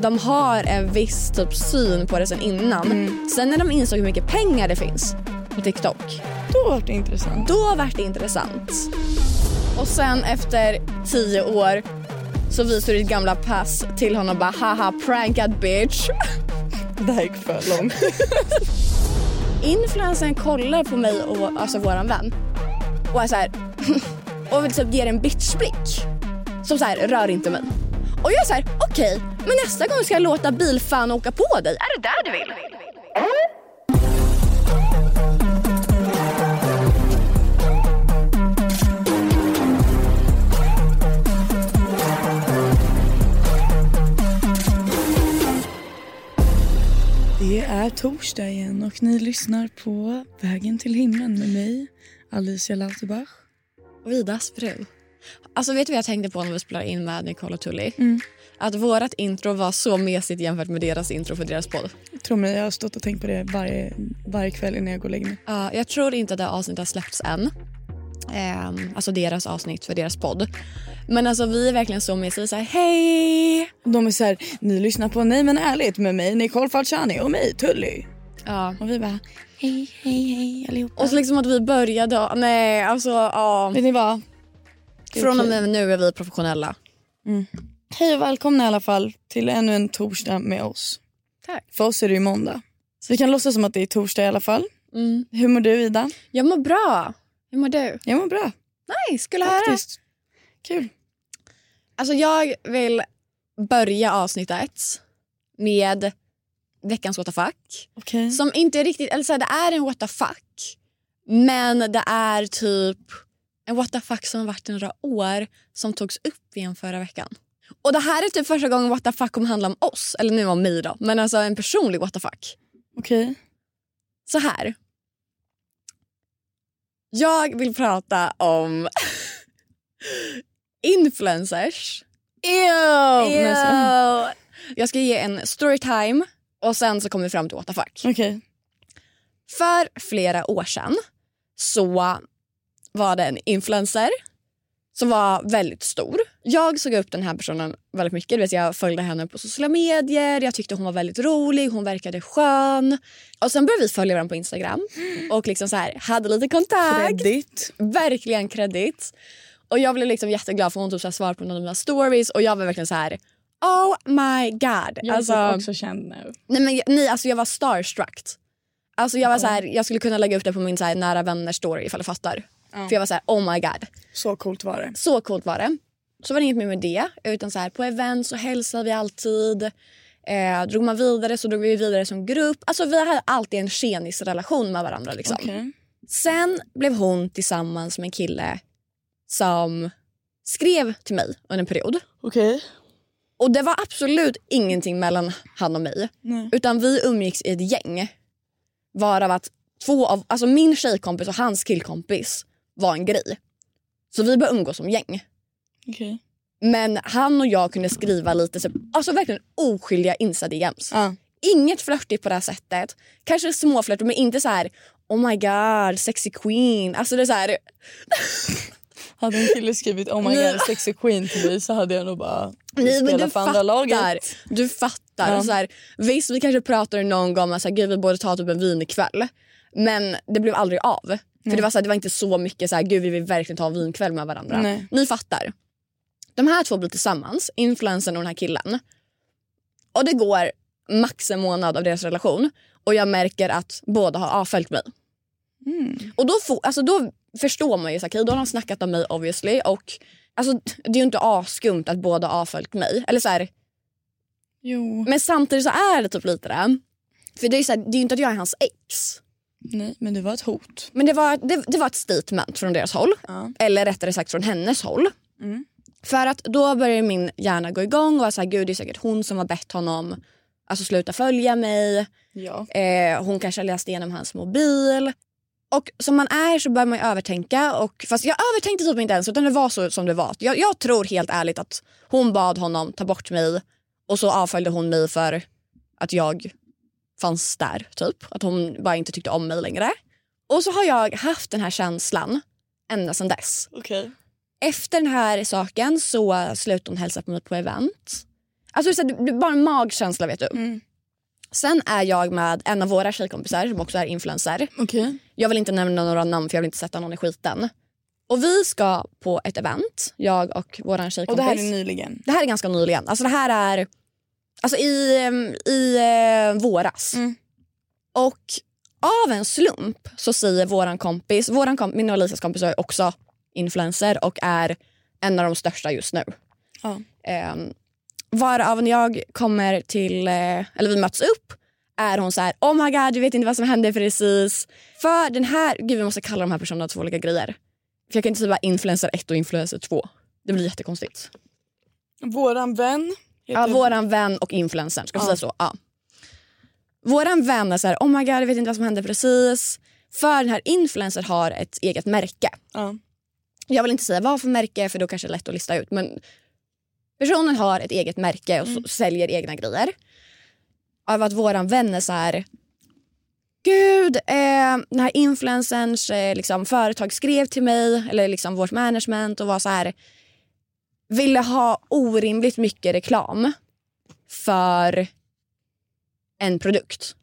de har en viss typ syn på det sen innan. Sen när de insåg hur mycket pengar det finns på TikTok, Då var det intressant. då vart det intressant. Och sen efter tio år så visar du ditt gamla pass till honom och bara haha prankad bitch. Det här gick för långt. Influencern kollar på mig och alltså våran vän och är så här och vill typ ger en bitchblick. Som så här rör inte mig. Och jag är så här okej men nästa gång ska jag låta bilfan åka på dig. Är det där du vill? Det är torsdag igen och ni lyssnar på Vägen till himlen med mig, Alicia Lauterbach. Och Vidas fru. Alltså vet du vad jag tänkte på när vi spelade in med Nicole och Tully? Mm. Att vårat intro var så mesigt jämfört med deras intro för deras podd. Tro mig, jag har stått och tänkt på det varje, varje kväll innan jag går och lägger mig. Ja, jag tror inte att det avsnittet har släppts än. Ehm, alltså deras avsnitt för deras podd. Men alltså vi är verkligen så mesiga. Så här, hej! De är så här, ni lyssnar på Nej men ärligt med mig, Nicole Falciani och mig, Tully. Ja. Och vi bara, hej, hej, hej allihopa. Och så liksom att vi började... Nej, alltså ja. Vet ni vad? Från och med nu är vi professionella. Hej och välkomna i alla fall till ännu en torsdag med oss. Tack. För oss är det ju måndag. Så vi kan låtsas som att det är torsdag i alla fall. Mm. Hur mår du Ida? Jag mår bra. Hur mår du? Jag mår bra Nej, skulle höra. Kul. Alltså jag vill börja avsnittet med veckans what the fuck. Okej. Som inte riktigt, eller så här, det är en what the fuck. Men det är typ en what the fuck som har varit i några år som togs upp igen förra veckan. Och det här är typ första gången what the fuck kommer handla om oss. Eller nu om mig då. Men alltså en personlig what the fuck. Okej. Så här. Jag vill prata om influencers. Ew! Ew. Jag ska ge en storytime och sen så kommer vi fram till what the fuck. Okej. För flera år sedan så var det en influencer som var väldigt stor. Jag såg upp den här personen väldigt mycket. Du vet, jag följde henne på sociala medier. Jag tyckte hon var väldigt rolig. Hon verkade skön. Och Sen började vi följa varandra på Instagram och liksom så här, hade lite kontakt. Kredit. Verkligen kredit. Och Jag blev liksom jätteglad för hon typ så här svarade på någon av mina stories och jag var verkligen så här Oh my god. Jag är alltså, typ också känd nu. Nej, men, nej, alltså jag var starstruck. Alltså jag var så här, jag skulle kunna lägga upp det på min så här, nära vänner story ifall du fattar. För jag var så här, oh my god. Så coolt var det. Så coolt var det. Så var det inget mer med det. Utan så här, på event så hälsade vi alltid. Eh, drog man vidare så drog vi vidare som grupp. Alltså vi hade alltid en tjenisrelation med varandra. Liksom. Okej. Sen blev hon tillsammans med en kille som skrev till mig under en period. Okej. Och det var absolut ingenting mellan han och mig. Nej. Utan vi umgicks i ett gäng. Varav att två av, alltså min tjejkompis och hans killkompis var en grej. Så vi började umgås som gäng. Okej. Men han och jag kunde skriva lite, så, alltså verkligen oskyldiga insta-DMs. Ja. Inget flörtigt på det här sättet. Kanske småflörtigt men inte så här oh my god, sexy queen. Alltså det är så här, Hade en kille skrivit oh my god sexy queen till mig så hade jag nog bara Nej, men du fattar. Du fattar. Ja. Så här, visst, vi kanske pratade någon gång om att vi borde ta typ en vin ikväll. Men det blev aldrig av. För det var, så här, det var inte så mycket så här, gud vi vill verkligen ta en vinkväll med varandra. Nej. Ni fattar. De här två blir tillsammans, influensen och den här killen. Och det går max en månad av deras relation och jag märker att båda har avföljt mig. Mm. Och då, får, alltså då förstår man ju, så här, okej, då har de snackat om mig obviously och alltså, det är ju inte askumt att båda har avföljt mig. Eller så här, men samtidigt så är det typ lite det. För det är, så här, det är ju inte att jag är hans ex. Nej men det var ett hot. Men det var, det, det var ett statement från deras håll. Ja. Eller rättare sagt från hennes håll. Mm. För att då börjar min hjärna gå igång och vara så här, gud det är säkert hon som har bett honom alltså sluta följa mig. Ja. Eh, hon kanske har läst igenom hans mobil. Och som man är så börjar man ju övertänka. Och, fast jag övertänkte typ inte ens utan det var så som det var. Jag, jag tror helt ärligt att hon bad honom ta bort mig och så avföljde hon mig för att jag fanns där. typ. Att hon bara inte tyckte om mig längre. Och så har jag haft den här känslan ända sedan dess. Okej. Efter den här saken så slutade hon hälsa på mig på event. Alltså det är bara en magkänsla vet du. Mm. Sen är jag med en av våra tjejkompisar som också är influencer. Okej. Jag vill inte nämna några namn för jag vill inte sätta någon i skiten. Och vi ska på ett event, jag och vår Och tjejkompis. det här är nyligen? Det här är ganska nyligen. Alltså det här är alltså i, i eh, våras. Mm. Och av en slump så säger våran kompis, våran komp min och Alisas kompis är också influencer och är en av de största just nu. Ja. Um, varav när jag kommer till, eh, eller vi möts upp är hon så här, oh my god, du vet inte vad som hände precis. För den här, gud vi måste kalla de här personerna två olika grejer. För jag kan inte säga bara influencer 1 och influencer 2. Det blir jättekonstigt. Våran vän. Ja, våran vän och influencern, ska vi säga så? Ja. Våran vän är så här, oh my god, jag vet inte vad som hände precis. För den här influencern har ett eget märke. Ja. Jag vill inte säga vad för märke för då kanske det är lätt att lista ut. Men personen har ett eget märke och så säljer egna grejer. Av att våran vän är så här... Gud, eh, den här influencerns eh, liksom, företag skrev till mig, eller liksom vårt management och var så här... Ville ha orimligt mycket reklam för en produkt.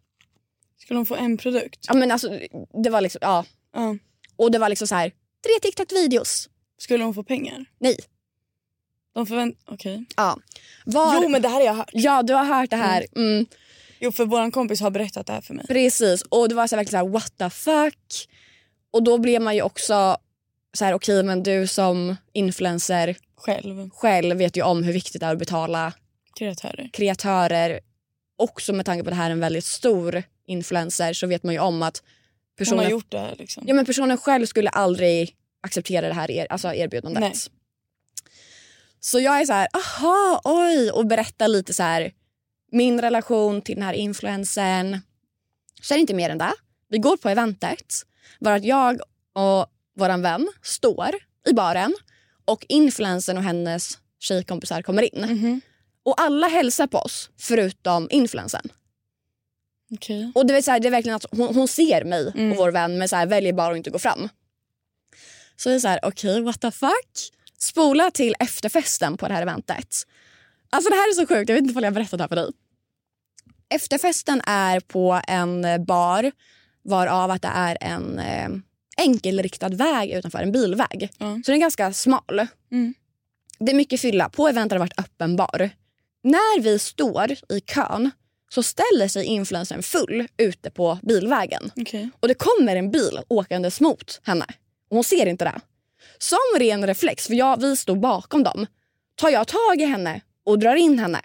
Skulle hon få en produkt? Ja, men alltså, det var liksom, ja. Ja. Och det var liksom så här, tre TikTok-videos. Skulle hon få pengar? Nej. De förvänt... Okej. Ja. Var, Jo men det här har jag hört. Ja, du har hört det här. Mm, Jo för våran kompis har berättat det här för mig. precis. Och det var så här, verkligen så här, what the fuck? Och då blev man ju också så här, okej men du som influencer Själv. själv vet ju om hur viktigt det är att betala Kreatörer. kreatörer. Också med tanke på att det här är en väldigt stor influencer så vet man ju om att Hon personen, har gjort det här liksom. ja, men personen själv skulle aldrig acceptera det här er, alltså erbjudandet. Nej. Så jag är så här, aha, oj, och berättar lite så här min relation till den här influencern. Så är det inte mer än det. Vi går på eventet, var att jag och vår vän står i baren och influencern och hennes tjejkompisar kommer in. Mhm. Och alla hälsar på oss förutom influencern. Okej. Och det är, så här, det är verkligen att hon, hon ser mig Mm. och vår vän men så här, väljer bara att inte gå fram. Så det är så här, okej what the fuck. Spola till efterfesten på det här eventet. Alltså det här är så sjukt, jag vet inte om jag har berättat det här för dig. Efterfesten är på en bar varav att det är en eh, enkelriktad väg utanför en bilväg. Ja. Så den är ganska smal. Mm. Det är mycket fylla. På eventet har det varit öppen bar. När vi står i kön så ställer sig influencern full ute på bilvägen. Okej. Och det kommer en bil åkandes mot henne. Och hon ser inte det. Som ren reflex, för jag, vi stod bakom dem, tar jag tag i henne och drar in henne.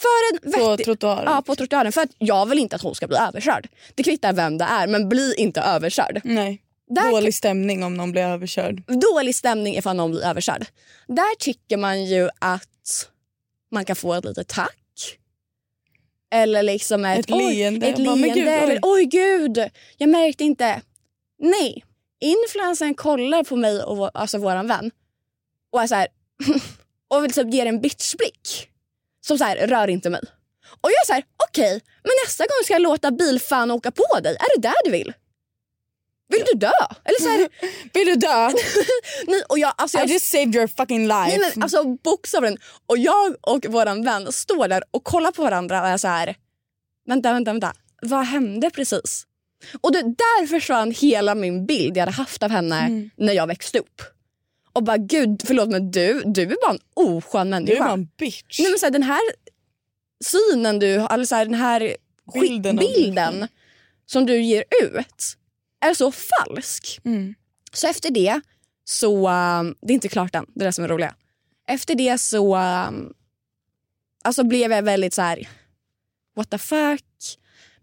För en På vettig... trottoaren? Ja, på trottoaren. För att jag vill inte att hon ska bli överkörd. Det kvittar vem det är, men bli inte överkörd. Nej. Där Dålig stämning om någon blir överkörd. dålig stämning ifall någon blir överkörd. Där tycker man ju att man kan få ett litet tack. Eller liksom ett, Ett leende. Ett Bara, leende. men gud, oj. eller oj gud, jag märkte inte. Nej, influencern kollar på mig och vår, alltså våran vän och är så här, och vill typ ger en bitchblick. Som så här, rör inte mig. Och jag är så här, okej, men nästa gång ska jag låta bilfan åka på dig. Är det där du vill? Vill du dö? Eller så här, Vill du dö? nej, och jag, alltså, jag I just saved your fucking life. Nej, men alltså bokstavligen. Och jag och våran vän står där och kollar på varandra och är så här. Vänta, vänta, vänta. Vad hände precis? Och det, där försvann hela min bild jag hade haft av henne Mm. när jag växte upp. Och bara gud, förlåt men du, du är bara en oskön du är människa. bara en bitch. Nej, men så här, den här synen du eller så här, den här Bilden bilden som du ger ut är så falsk. Mm. Så efter det så, um, det är inte klart än, det är det som är roliga. Efter det så um, alltså blev jag väldigt så här, what the fuck.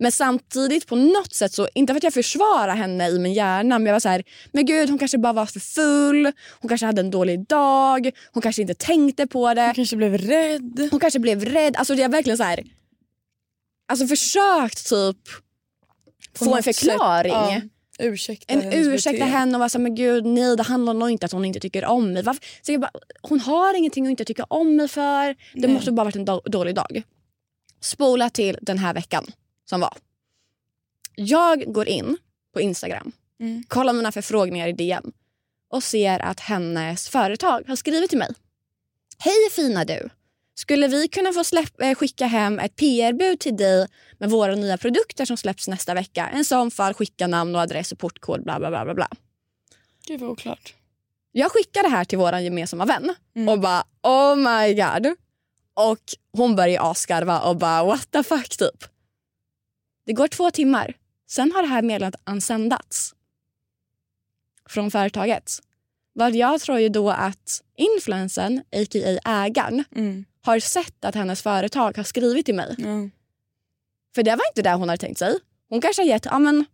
Men samtidigt på något sätt så, inte för att jag försvarar henne i min hjärna men jag var så här, men gud hon kanske bara var för full, hon kanske hade en dålig dag, hon kanske inte tänkte på det. Jag kanske blev rädd. Hon kanske blev rädd. Alltså är verkligen så här. alltså försökt typ På få en förklaring. ja, ursäkta En ursäkta henne och vara såhär, men gud nej det handlar nog inte att hon inte tycker om mig. Varför? Så jag bara, hon har ingenting att inte tycka om mig för. Det Nej. måste bara varit en do- dålig dag. Spola till den här veckan som var. Jag går in på Instagram, Mm. kollar mina förfrågningar i DM och ser att hennes företag har skrivit till mig. Hej fina du! Skulle vi kunna få släpp, eh, skicka hem ett PR-bud till dig med våra nya produkter som släpps nästa vecka? En sån fall, skicka namn och adress och portkod bla bla bla bla. bla. Gud vad oklart. Jag skickar det här till vår gemensamma vän Mm. och bara oh my god. Och hon börjar asgarva och bara what the fuck typ. Det går två timmar. Sen har det här meddelandet ansändats. Från företaget. Vad jag tror ju då att influensen, a.k.a. ägaren, Mm. Har sett att hennes företag har skrivit till mig. Ja. För det var inte det hon hade tänkt sig. Hon kanske har gett, ja men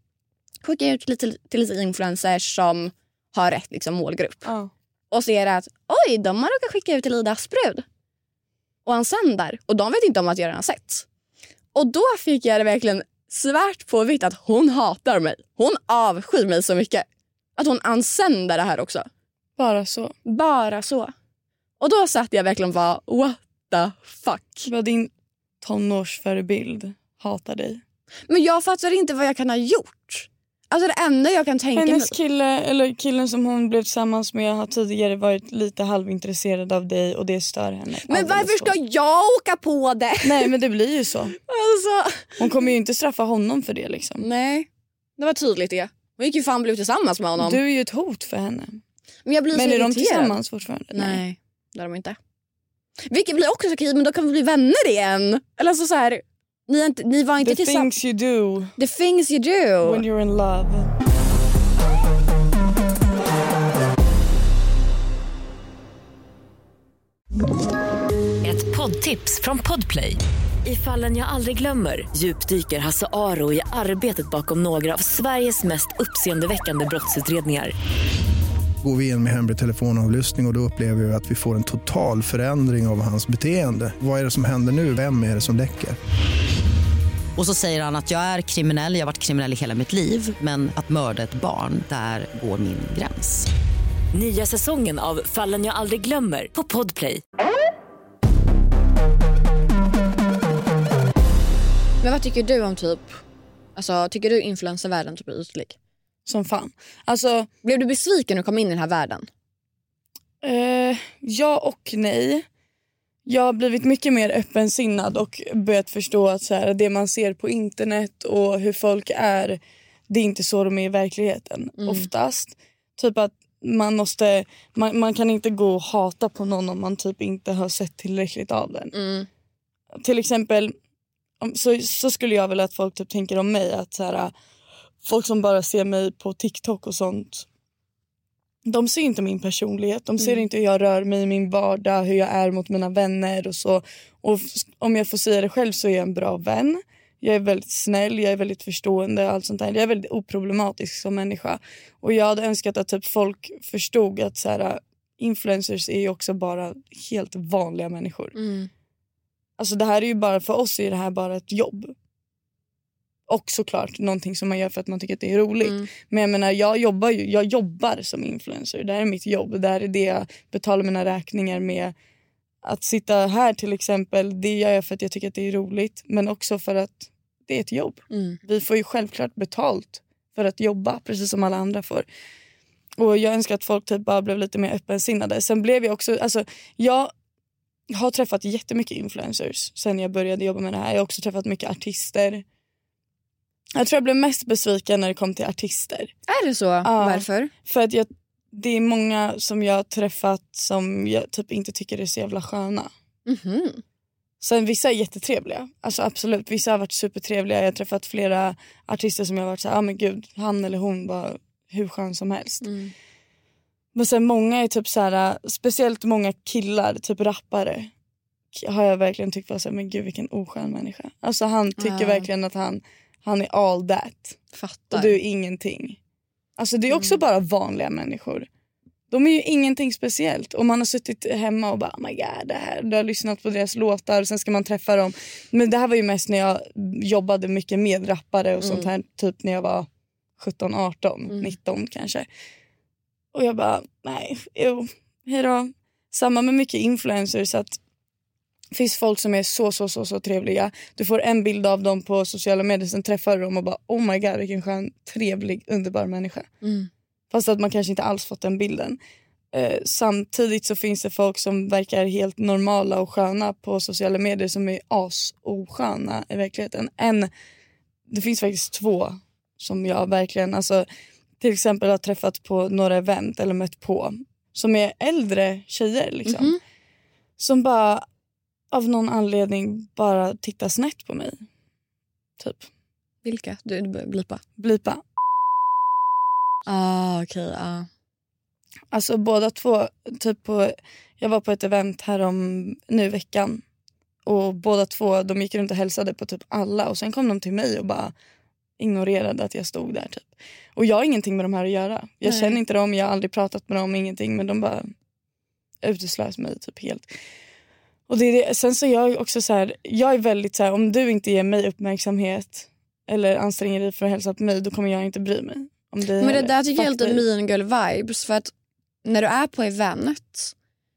skicka ut lite, till lite influencers som har rätt liksom, målgrupp. Ja. Och ser att oj, de har råkat skicka ut till Ida Asprud. Och han sänder. Och de vet inte om att jag redan har sett. Och då fick jag det verkligen svart på vitt att hon hatar mig. Hon avskyr mig så mycket. Att hon ansänder det här också. Bara så. Bara så. Och då satt jag verkligen och bara what the fuck. Vad din tonårsförebild hatar dig. Men jag fattar inte vad jag kan ha gjort. Alltså det enda jag kan tänka mig... Hennes kille, eller killen som hon blev tillsammans med har tidigare varit lite halvintresserad av dig och det stör henne. Men varför ska så. jag åka på det? Nej men det blir ju så. Alltså... Hon kommer ju inte straffa honom för det liksom. Nej, det var tydligt det. Hon gick ju fan bli tillsammans med honom. Du är ju ett hot för henne. men jag blir Men så är de irriterad. tillsammans fortfarande? Nej, det är de inte. Vilket blir också så okej, men då kan vi bli vänner igen. Eller alltså så här, ni, är inte, ni var inte The tillsammans. things you do The things you do. when you're in love. Ett poddtips från Podplay. I fallen jag aldrig glömmer djupdyker Hasse Aro i arbetet bakom några av Sveriges mest uppseendeväckande brottsutredningar. Går vi in med hemlig telefonavlyssning och, och då upplever vi att vi får en total förändring av hans beteende. Vad är det som händer nu? Vem är det som läcker? Och så säger han att jag är kriminell, jag har varit kriminell i hela mitt liv men att mörda ett barn, där går min gräns. Nya säsongen av Fallen jag aldrig glömmer på Podplay. Men vad tycker du om typ, alltså tycker du influencervärlden typ är ytlig? Som fan. Alltså, Blev du besviken när du kom in i den här världen? eh, ja och nej. Jag har blivit mycket mer öppensinnad och börjat förstå att så här, det man ser på internet och hur folk är, det är inte så de är i verkligheten oftast. Typ att man måste, man, man kan inte gå och hata på någon om man typ inte har sett tillräckligt av den. Till exempel om- så, så skulle jag vilja att folk typ tänker om mig att så här, folk som bara ser mig på TikTok och sånt de ser inte min personlighet. De ser inte hur jag rör mig i min vardag, hur jag är mot mina vänner och så. Och om jag får säga det själv så är jag en bra vän. Jag är väldigt snäll, jag är väldigt förstående och allt sånt där. Jag är väldigt oproblematisk som människa. Och jag hade önskat att typ folk förstod att så här, influencers är också bara helt vanliga människor. Alltså det här är ju bara, för oss är det här bara ett jobb. Och såklart någonting som man gör för att man tycker att det är roligt. Men jag menar, jag jobbar ju, jag jobbar som influencer. Det här är mitt jobb. Det här är det jag betalar mina räkningar med. Att sitta här till exempel, det gör jag för att jag tycker att det är roligt. Men också för att det är ett jobb. Vi får ju självklart betalt för att jobba, precis som alla andra får. Och jag önskar att folk typ bara blev lite mer öppensinnade. Sen blev jag också, alltså jag har träffat jättemycket influencers sen jag började jobba med det här. Jag har också träffat mycket artister. Jag tror jag blev mest besviken när det kom till artister. Är det så? Varför? För att jag, det är många som jag har träffat som jag typ inte tycker är så jävla sköna. Mhm. Sen vissa är jättetrevliga. Alltså absolut, vissa har varit supertrevliga. Jag har träffat flera artister som jag har varit så här, ah, men gud, han eller hon var hur skön som helst. Men sen många är typ så här, speciellt många killar, typ rappare. Har jag verkligen tyckt var så här, men gud vilken oskön människa. Alltså han tycker Ja. verkligen att han, han är all that. Fattar. Och du är ingenting. Alltså det är också bara vanliga människor. De är ju ingenting speciellt. Och man har suttit hemma och bara oh my god, det här. Du har lyssnat på deras låtar och sen ska man träffa dem. Men det här var ju mest när jag jobbade mycket med rappare och sånt Mm. här. Typ när jag var 17, 18, 19 kanske. Och jag bara, nej, jo, hejdå. Samma med mycket influencers. att finns folk som är så, så, så, så trevliga. Du får en bild av dem på sociala medier, sen träffar du dem och bara oh my god vilken skön, trevlig, underbar människa. Mm. Fast att man kanske inte alls fått den bilden. Eh, samtidigt så finns det folk som verkar helt normala och sköna på sociala medier som är asosköna i verkligheten. En, det finns faktiskt två som jag verkligen, alltså till exempel har träffat på några event eller mött på som är äldre tjejer liksom. Mhm. Som bara av någon anledning bara tittar snett på mig. Typ. Vilka? Du, du blipa. Blipa. Ah, okej. ah. Alltså båda två, typ på, jag var på ett event här om nu veckan och båda två de gick runt och hälsade på typ alla och sen kom de till mig och bara ignorerade att jag stod där. typ. Och jag har ingenting med de här att göra. Jag Nej. känner inte dem, jag har aldrig pratat med dem, ingenting men de bara uteslöt mig typ helt. Och det är det. Sen så är jag också så här, jag är väldigt så här, om du inte ger mig uppmärksamhet eller anstränger dig för att hälsa på mig då kommer jag inte bry mig. Om dig Men det där tycker jag är lite mean girl vibes. För att när du är på event,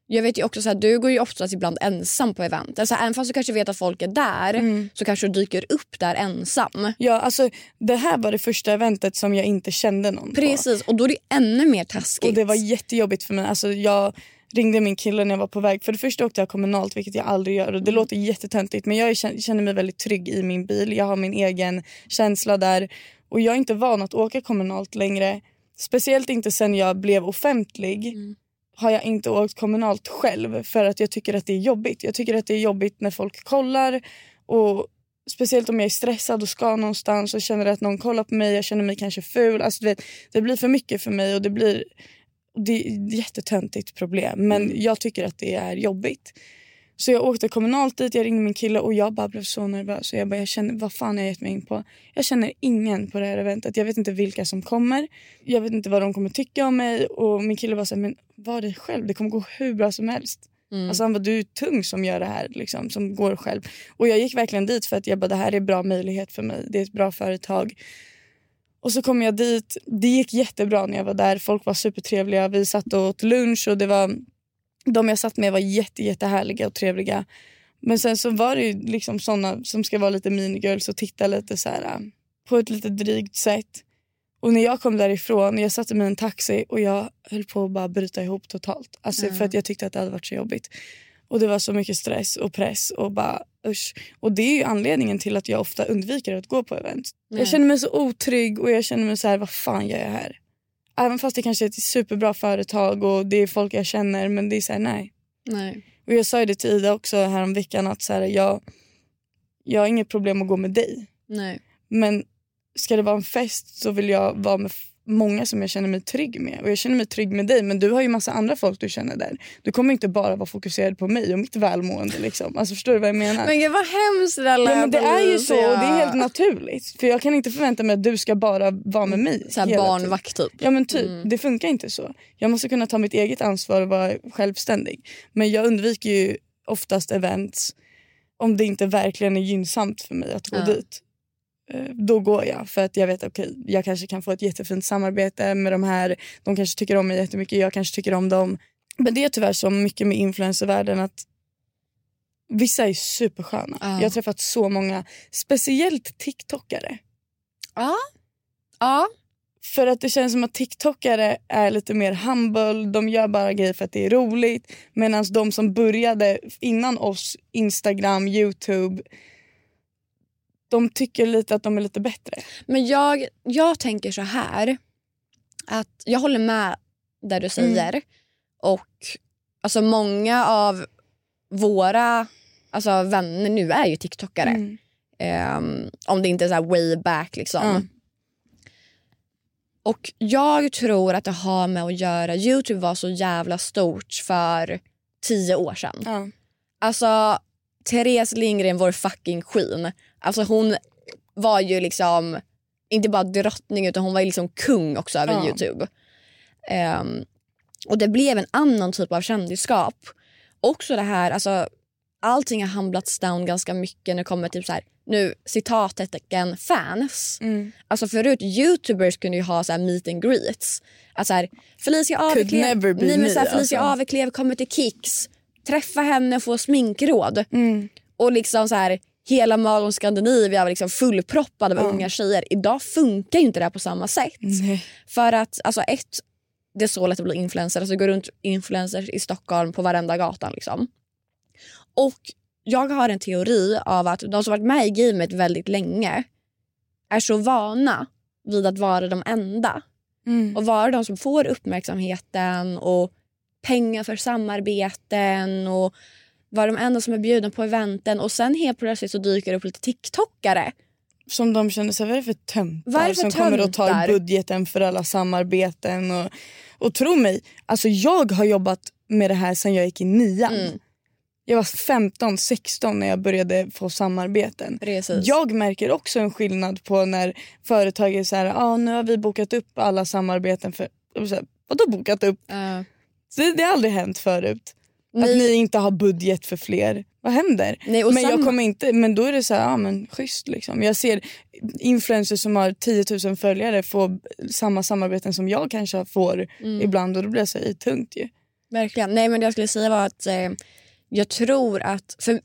jag vet ju också så här, du går ju oftast ibland ensam på event. Alltså, även fast du kanske vet att folk är där Mm. så kanske du dyker upp där ensam. Ja, alltså det här var det första eventet som jag inte kände någon på. Precis, och då är det ännu mer taskigt. Och det var jättejobbigt för mig. Alltså jag ringde min kille när jag var på väg. För det första åkte jag kommunalt vilket jag aldrig gör. Och det låter jättetöntigt men jag känner mig väldigt trygg i min bil. Jag har min egen känsla där. Och jag är inte van att åka kommunalt längre. Speciellt inte sen jag blev offentlig. Har jag inte åkt kommunalt själv för att jag tycker att det är jobbigt. Jag tycker att det är jobbigt när folk kollar. Och Speciellt om jag är stressad och ska någonstans och känner att någon kollar på mig. Jag känner mig kanske ful. Alltså, vet, det blir för mycket för mig och det blir det är ett jättetöntigt problem. Men jag tycker att det är jobbigt. Så jag åkte kommunalt dit, jag ringde min kille och jag bara blev så nervös. Och jag bara, jag känner, vad fan har jag gett mig in på? Jag känner ingen på det här eventet. Jag vet inte vilka som kommer. Jag vet inte vad de kommer tycka om mig. Och min kille var så här, men var dig själv. Det kommer gå hur bra som helst. Mm. Alltså han bara, du är tung som gör det här. Liksom, som går själv. Och jag gick verkligen dit för att jag bara, det här är en bra möjlighet för mig. Det är ett bra företag. Och så kom jag dit. Det gick jättebra när jag var där. Folk var supertrevliga. Vi satt och åt lunch och det var de jag satt med var jätte, jättehärliga och trevliga. Men sen så var det ju liksom såna som ska vara lite minigirls och titta lite så här äh, på ett lite drygt sätt. Och när jag kom därifrån, jag satte mig i en taxi och jag höll på att bara bryta ihop totalt. Alltså Mm. för att jag tyckte att det hade varit så jobbigt. Och det var så mycket stress och press och bara usch. Och det är ju anledningen till att jag ofta undviker att gå på event. Nej. Jag känner mig så otrygg och jag känner mig så här, vad fan gör jag här? Även fast det kanske är ett superbra företag och det är folk jag känner men det är så här, nej. Nej. Och jag sa ju det till Ida också häromveckan att så här, jag, jag har inget problem att gå med dig. Nej. Men ska det vara en fest så vill jag vara med många som jag känner mig trygg med. Och jag känner mig trygg med dig men du har ju massa andra folk du känner där. Du kommer inte bara vara fokuserad på mig och mitt välmående. Liksom. Alltså, förstår du vad jag menar? Men gud vad hemskt det Ja, men det är ju så och det är helt naturligt. För jag kan inte förvänta mig att du ska bara vara med mig. Så här barnvakt typ. Ja men typ, det funkar inte så. Jag måste kunna ta mitt eget ansvar och vara självständig. Men jag undviker ju oftast events om det inte verkligen är gynnsamt för mig att gå Ja. dit. Eh, Då går jag för att jag vet att jag kanske kan få ett jättefint samarbete med de här. De kanske tycker om mig jättemycket, jag kanske tycker om dem. Men det är tyvärr så mycket med influencervärlden att vissa är supersköna. Ja. Jag har träffat så många, speciellt TikTokare. Ja. Ja. För att det känns som att TikTokare är lite mer humble, de gör bara grejer för att det är roligt. Medan de som började innan oss, Instagram, Youtube, de tycker lite att de är lite bättre. Men jag, jag tänker så här. Att jag håller med där du säger. Och alltså många av våra alltså, vänner nu är ju tiktokare. Mm. Ehm, om det inte är så way back liksom. Ja. Och jag tror att det har med att göra Youtube var så jävla stort för tio år sedan. Alltså Therese Lindgren, vår fucking queen. Alltså hon var ju liksom inte bara drottning utan hon var liksom kung också över Ja. Youtube. Ehm, Och det blev en annan typ av kändisskap. Också det här, alltså allting har hamblats down ganska mycket när det kommer till så här, nu citattecken fans. Mm. Alltså förut youtubers kunde ju ha så här meet and greets. Att så här, Felicia Aveklev, never be nej, men me, så här, Felicia alltså. Aveklev kommer till Kicks. Träffa henne och få sminkråd. Mm. Och liksom så här, hela Malmö Scandinavia var liksom fullproppad av Ja. unga tjejer. Idag funkar ju inte det här på samma sätt. Nej. För att alltså ett, det är så lätt att bli influencer. Alltså, går runt influencers i Stockholm på varenda gatan. Liksom. Och jag har en teori av att de som varit med i gamet väldigt länge är så vana vid att vara de enda. Mm. Och vara de som får uppmärksamheten och pengar för samarbeten och vara de enda som är bjudna på eventen. Och sen helt plötsligt så dyker det upp lite TikTokare. Som de känner sig, vad är det för töntar Vad är det för som kommer att ta töntar? budgeten för alla samarbeten? Och, och tro mig, alltså jag har jobbat med det här sedan jag gick i nian. Mm. Jag var 15-16 när jag började få samarbeten. Precis. Jag märker också en skillnad på när företag är så här, ah, nu har vi bokat upp alla samarbeten för... Så här, Vadå bokat upp? Eh, Det, det har aldrig hänt förut. Att Nej. ni inte har budget för fler. Vad händer? Nej, men, jag kommer inte, men då är det så här, ja men schysst liksom. Jag ser influencers som har 10 000 följare få samma samarbeten som jag kanske får Mm. ibland och då blir jag så här, tungt ju. Verkligen. Nej men det jag skulle säga var att eh, jag tror att, för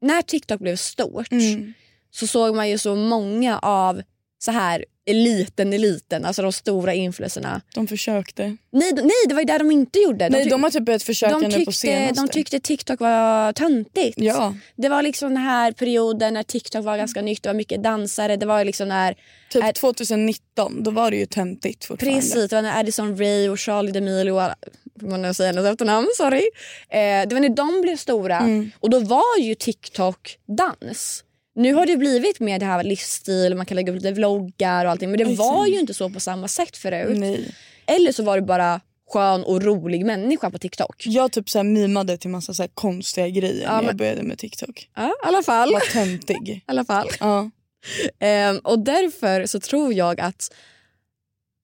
när TikTok blev stort Mm. så såg man ju så många av så här eliten, eliten, alltså de stora influencerna. De försökte. Nej, de- nej det var ju det de inte gjorde. Nej tyck- de har typ börjat försöka de nu på tyckte, senaste. de tyckte TikTok var töntigt. Ja, Det var liksom den här perioden när TikTok var ganska nytt, det var mycket dansare, det var liksom när typ Är- 2019 då var det ju töntigt fortfarande. Precis, det var när Addison Rae och Charlie D'Amelio, och alla- man nu säga hennes efternamn, sorry. Eh, det var när de blev stora Mm. och då var ju TikTok dans. Nu har det blivit mer det här livsstil, man kan lägga upp lite vloggar och allting men det Exakt. var ju inte så på samma sätt förut. Nej. Eller så var det bara skön och rolig människa på TikTok. Jag typ så här mimade till massa så konstiga grejer Ja, när jag men- började med TikTok. Ja, i alla fall. Var töntig. I alla fall. ja. Ehm, och därför så tror jag att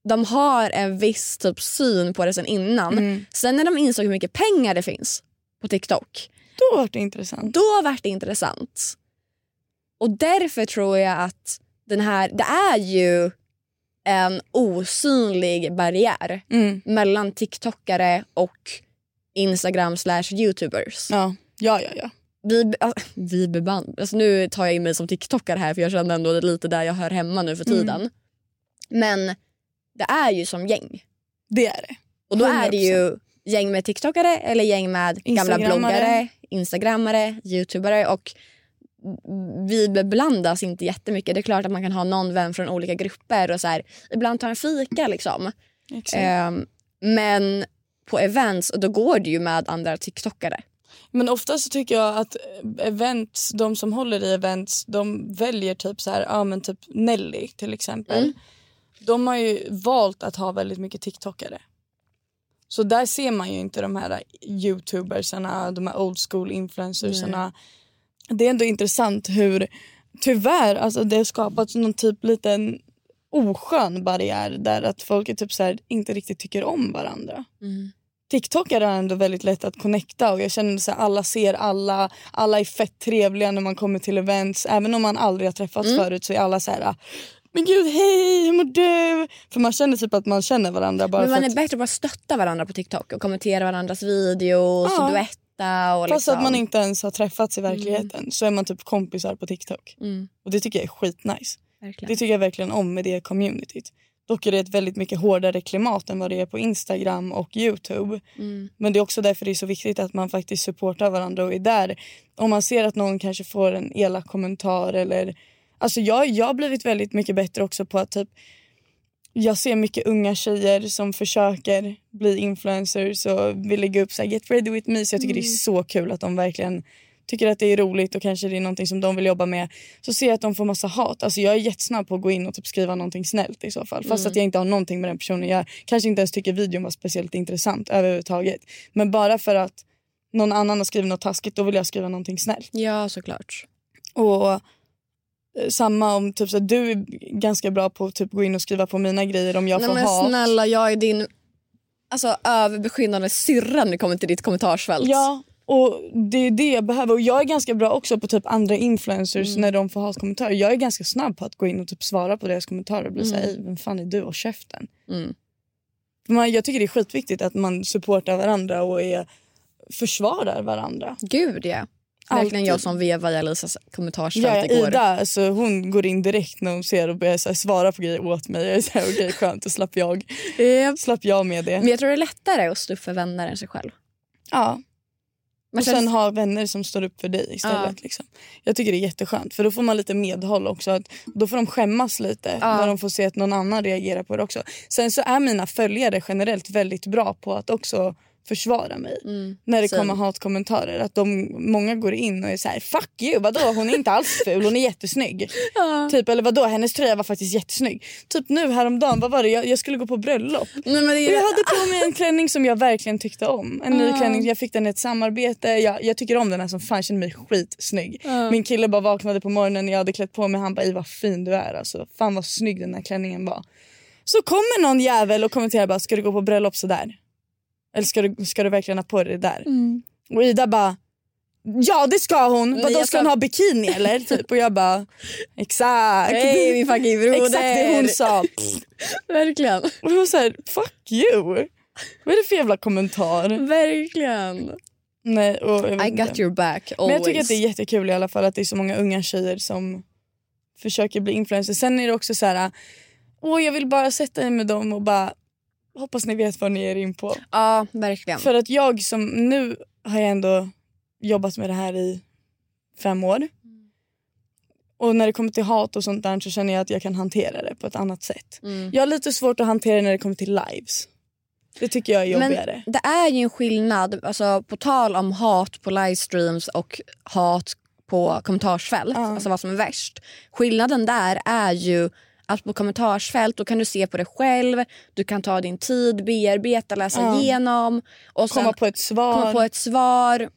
de har en viss typ syn på det sen innan. Mm. Sen när de insåg hur mycket pengar det finns på TikTok, Då var det intressant. då vart det intressant. Och därför tror jag att den här, det är ju en osynlig barriär Mm. mellan TikTokare och Instagram slash Youtubers. Ja. ja, ja, ja. Vi, vi beband, alltså nu tar jag in mig som TikTokare här för jag känner ändå det är lite där jag hör hemma nu för tiden. Men det är ju som gäng. Det är det. Och då är det 100%. ju gäng med TikTokare eller gäng med gamla bloggare, instagrammare, youtubare och vi beblandas inte jättemycket. Det är klart att man kan ha någon vän från olika grupper och så här, ibland ta en fika liksom. Ehm, men på events då går det ju med andra TikTokare. Men ofta så tycker jag att events, de som håller i events, de väljer typ så här, ja men typ Nelly till exempel. Mm. De har ju valt att ha väldigt mycket TikTokare. Så där ser man ju inte de här youtubersarna, de här old school influencersarna. Det är ändå intressant hur tyvärr alltså det har skapats någon typ liten oskön barriär där att folk är typ så här, inte riktigt tycker om varandra. TikTokare är ändå väldigt lätt att connecta och jag känner att alla ser alla, alla är fett trevliga när man kommer till events. Även om man aldrig har träffats Mm. förut så är alla så här men gud hej hur mår du? För man känner typ att man känner varandra bara Men man är att, bättre på att stötta varandra på TikTok och kommentera varandras videos Ja. och duetta. Och fast liksom. att man inte ens har träffats i verkligheten så är man typ kompisar på TikTok. Mm, Och det tycker jag är skitnice. verkligen. Det tycker jag verkligen om med det communityt. Dock är det ett väldigt mycket hårdare klimat än vad det är på Instagram och Youtube. Mm. Men det är också därför det är så viktigt att man faktiskt supportar varandra och är där. Om man ser att någon kanske får en elak kommentar eller... Alltså jag, jag har blivit väldigt mycket bättre också på att typ... Jag ser mycket unga tjejer som försöker bli influencers och vill lägga upp så här, get ready with me. Så jag tycker det är så kul att de verkligen tycker att det är roligt och kanske det är någonting som de vill jobba med. Så ser jag att de får massa hat. Alltså jag är jättesnabb på att gå in och typ skriva någonting snällt i så fall. Fast att jag inte har någonting med den personen. Jag kanske inte ens tycker videon var speciellt intressant överhuvudtaget. Men bara för att någon annan har skrivit något taskigt då vill jag skriva någonting snällt. Ja, såklart. Och samma om typ så att du är ganska bra på att typ gå in och skriva på mina grejer om jag Nej, får men hat. snälla, jag är din alltså, överbeskyddande syrra när det kommer till ditt kommentarsfält. Ja, och det är det jag behöver. Och jag är ganska bra också på typ andra influencers Mm. när de får hatkommentarer. Jag är ganska snabb på att gå in och typ svara på deras kommentarer och bli Mm. såhär, "Ey, vem fan är du och käften? Mm. Man, jag tycker det är skitviktigt att man supportar varandra och är, försvarar varandra. Gud ja. Alltid. Verkligen jag som vevade i Alisas kommentarsfält Ja, igår. Ida alltså, hon går in direkt när hon ser och börjar så här, svara på grejer åt mig. Jag är såhär, okej skönt, då slapp jag, slapp jag med det. Men jag tror det är lättare att stå upp för vänner än sig själv. Ja. Man och sen ha vänner som står upp för dig istället. Ja. Liksom. Jag tycker det är jätteskönt för då får man lite medhåll också. Att då får de skämmas lite Ja. när de får se att någon annan reagerar på det också. Sen så är mina följare generellt väldigt bra på att också försvara mig. Mm. När det Same. kommer hatkommentarer. Att de, många går in och är så här: fuck you, vadå hon är inte alls ful, hon är jättesnygg. Typ, eller vadå hennes tröja var faktiskt jättesnygg. Typ nu häromdagen, vad var det? Jag, jag skulle gå på bröllop. Nej, men det Och jag hade på mig en klänning som jag verkligen tyckte om. En ny klänning, jag fick den i ett samarbete. Jag, jag tycker om den här som fan känner mig skitsnygg. Ah. Min kille bara vaknade på morgonen jag hade klätt på mig. Han bara, "Ey, vad fin du är alltså. Fan vad snygg den här klänningen var. Så kommer någon jävel och kommenterar bara, ska du gå på bröllop sådär? Eller ska du, ska du verkligen ha på dig det där? Och Ida bara, ja det ska hon. Vadå ska hon ha bikini eller? Typ. Och jag bara, exakt. Hej min fucking broder. Exakt det hon sa. Verkligen. Och jag var såhär, fuck you. Vad är det för jävla kommentar? Verkligen. Nej, och I got inte. your back Men jag tycker always. att det är jättekul i alla fall att det är så många unga tjejer som försöker bli influencers. Sen är det också så här, åh jag vill bara sätta mig med dem och bara hoppas ni vet vad ni är in på. Ja, verkligen. För att jag som, nu har jag ändå jobbat med det här i fem år. Och när det kommer till hat och sånt där så känner jag att jag kan hantera det på ett annat sätt. Mm. Jag har lite svårt att hantera det när det kommer till lives. Det tycker jag är jobbigare. Men det är ju en skillnad, alltså, på tal om hat på livestreams och hat på kommentarsfält, alltså vad som är värst. Skillnaden där är ju att på kommentarsfält då kan du se på det själv, du kan ta din tid, bearbeta, läsa Ja. igenom. Och Komma på ett svar. Komma på ett svar.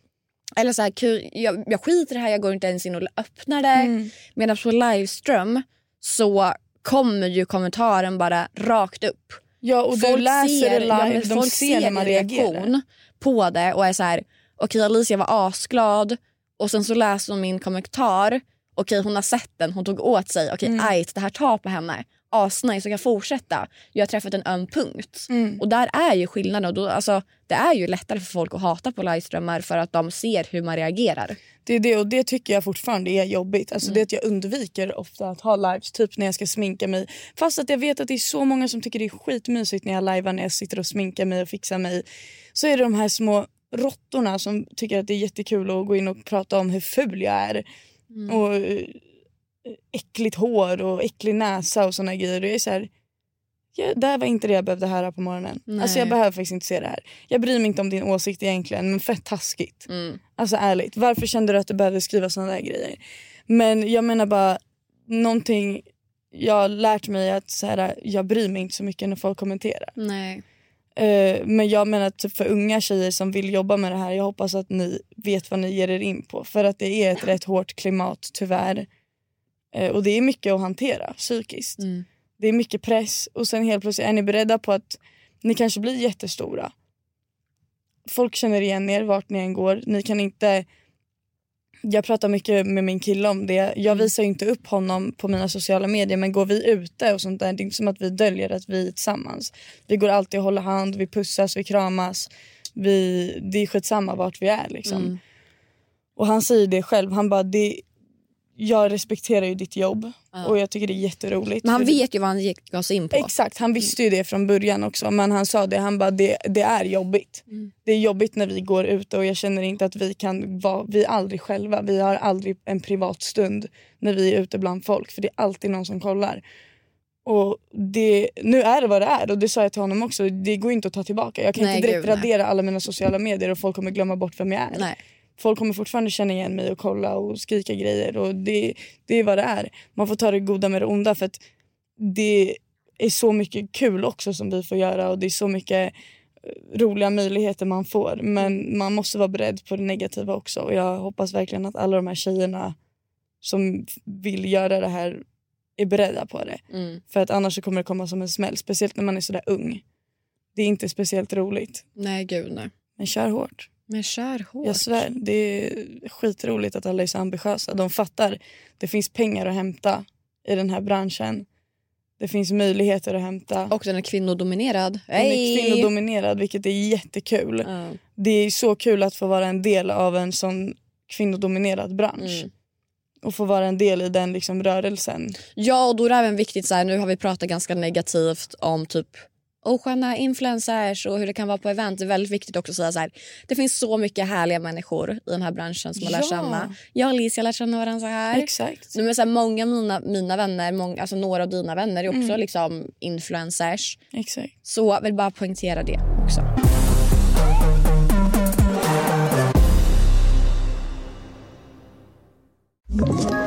Eller så här, jag, jag skiter i det här, jag går inte ens in och öppnar det. Mm. Medan på livestream så kommer ju kommentaren bara rakt upp. Ja, och du läser det live, men de folk ser när man reaktion på det och är så här, okej Alicia var asglad och sen så läser hon min kommentar, okej hon har sett den, hon tog åt sig, okej Mm. ajt det här tar på henne, asnice, så kan fortsätta. Jag har träffat en öm punkt. Mm. Och där är ju skillnaden. Och då, alltså, det är ju lättare för folk att hata på livestreamar för att de ser hur man reagerar. Det är det och det tycker jag fortfarande är jobbigt. Alltså det är att jag undviker ofta att ha lives typ när jag ska sminka mig. Fast att jag vet att det är så många som tycker det är skitmysigt när jag livear när jag sitter och sminkar mig och fixar mig. Så är det de här små råttorna som tycker att det är jättekul att gå in och prata om hur ful jag är. Och eh, äckligt hår och äcklig näsa och såna grejer. Och jag är så här, ja, det här var inte det jag behövde höra på morgonen. Nej. Alltså jag behöver faktiskt inte se det här. Jag bryr mig inte om din åsikt egentligen men fett taskigt. Mm. Alltså ärligt, varför kände du att du behövde skriva såna där grejer? Men jag menar bara, någonting jag har lärt mig att så här, jag bryr mig inte så mycket när folk kommenterar. Nej. Eh, men jag menar typ för unga tjejer som vill jobba med det här, jag hoppas att ni vet vad ni ger er in på. För att det är ett rätt hårt klimat tyvärr. Eh, och det är mycket att hantera psykiskt. Mm. Det är mycket press och sen helt plötsligt är ni beredda på att ni kanske blir jättestora. Folk känner igen er vart ni än går. Ni kan inte... Jag pratar mycket med min kille om det. Jag visar ju inte upp honom på mina sociala medier men går vi ute och sånt där, det är inte som att vi döljer att vi är tillsammans. Vi går alltid och håller hand, vi pussas, vi kramas. Vi, det är skitsamma vart vi är liksom. Mm. Och han säger det själv, han bara det, jag respekterar ju ditt jobb Ja. och jag tycker det är jätteroligt. Men han vet ju vad han gick gav sig in på. Exakt, han visste ju det från början också. Men han sa det, han bara det, det är jobbigt. Mm. Det är jobbigt när vi går ute och jag känner inte att vi kan vara, vi är aldrig själva. Vi har aldrig en privat stund när vi är ute bland folk för det är alltid någon som kollar. Och det, nu är det vad det är och det sa jag till honom också. Det går inte att ta tillbaka. Jag kan Nej, inte direkt gud, nej. radera alla mina sociala medier och folk kommer glömma bort vem jag är. Nej. Folk kommer fortfarande känna igen mig och kolla och skrika grejer. Och det, det är vad det är. Man får ta det goda med det onda för att det är så mycket kul också som vi får göra och det är så mycket eh, roliga möjligheter man får. Men man måste vara beredd på det negativa också. Och jag hoppas verkligen att alla de här tjejerna som vill göra det här är beredda på det. Mm. För att annars så kommer det komma som en smäll. Speciellt när man är sådär ung. Det är inte speciellt roligt. Nej, gud nej. Men kör hårt. Men kör hårt. Jag svär, det är skitroligt att alla är så ambitiösa. De fattar. Det finns pengar att hämta i den här branschen. Det finns möjligheter att hämta. Och den är kvinnodominerad. Den är kvinnodominerad vilket är jättekul. Ja. Det är så kul att få vara en del av en sån kvinnodominerad bransch. Mm. Och få vara en del i den liksom rörelsen. Ja, och då är det även viktigt, så här, nu har vi pratat ganska negativt om typ osköna influencers och hur det kan vara på event. Det är väldigt viktigt också att säga så här, det finns så mycket härliga människor i den här branschen som man lär Ja. känna. Jag och Alicia lär känna varandra så här. Exakt. Men så här många av mina, mina vänner, många, alltså några av dina vänner är också Mm. liksom influencers. Exakt. Så jag vill bara poängtera det också. Ett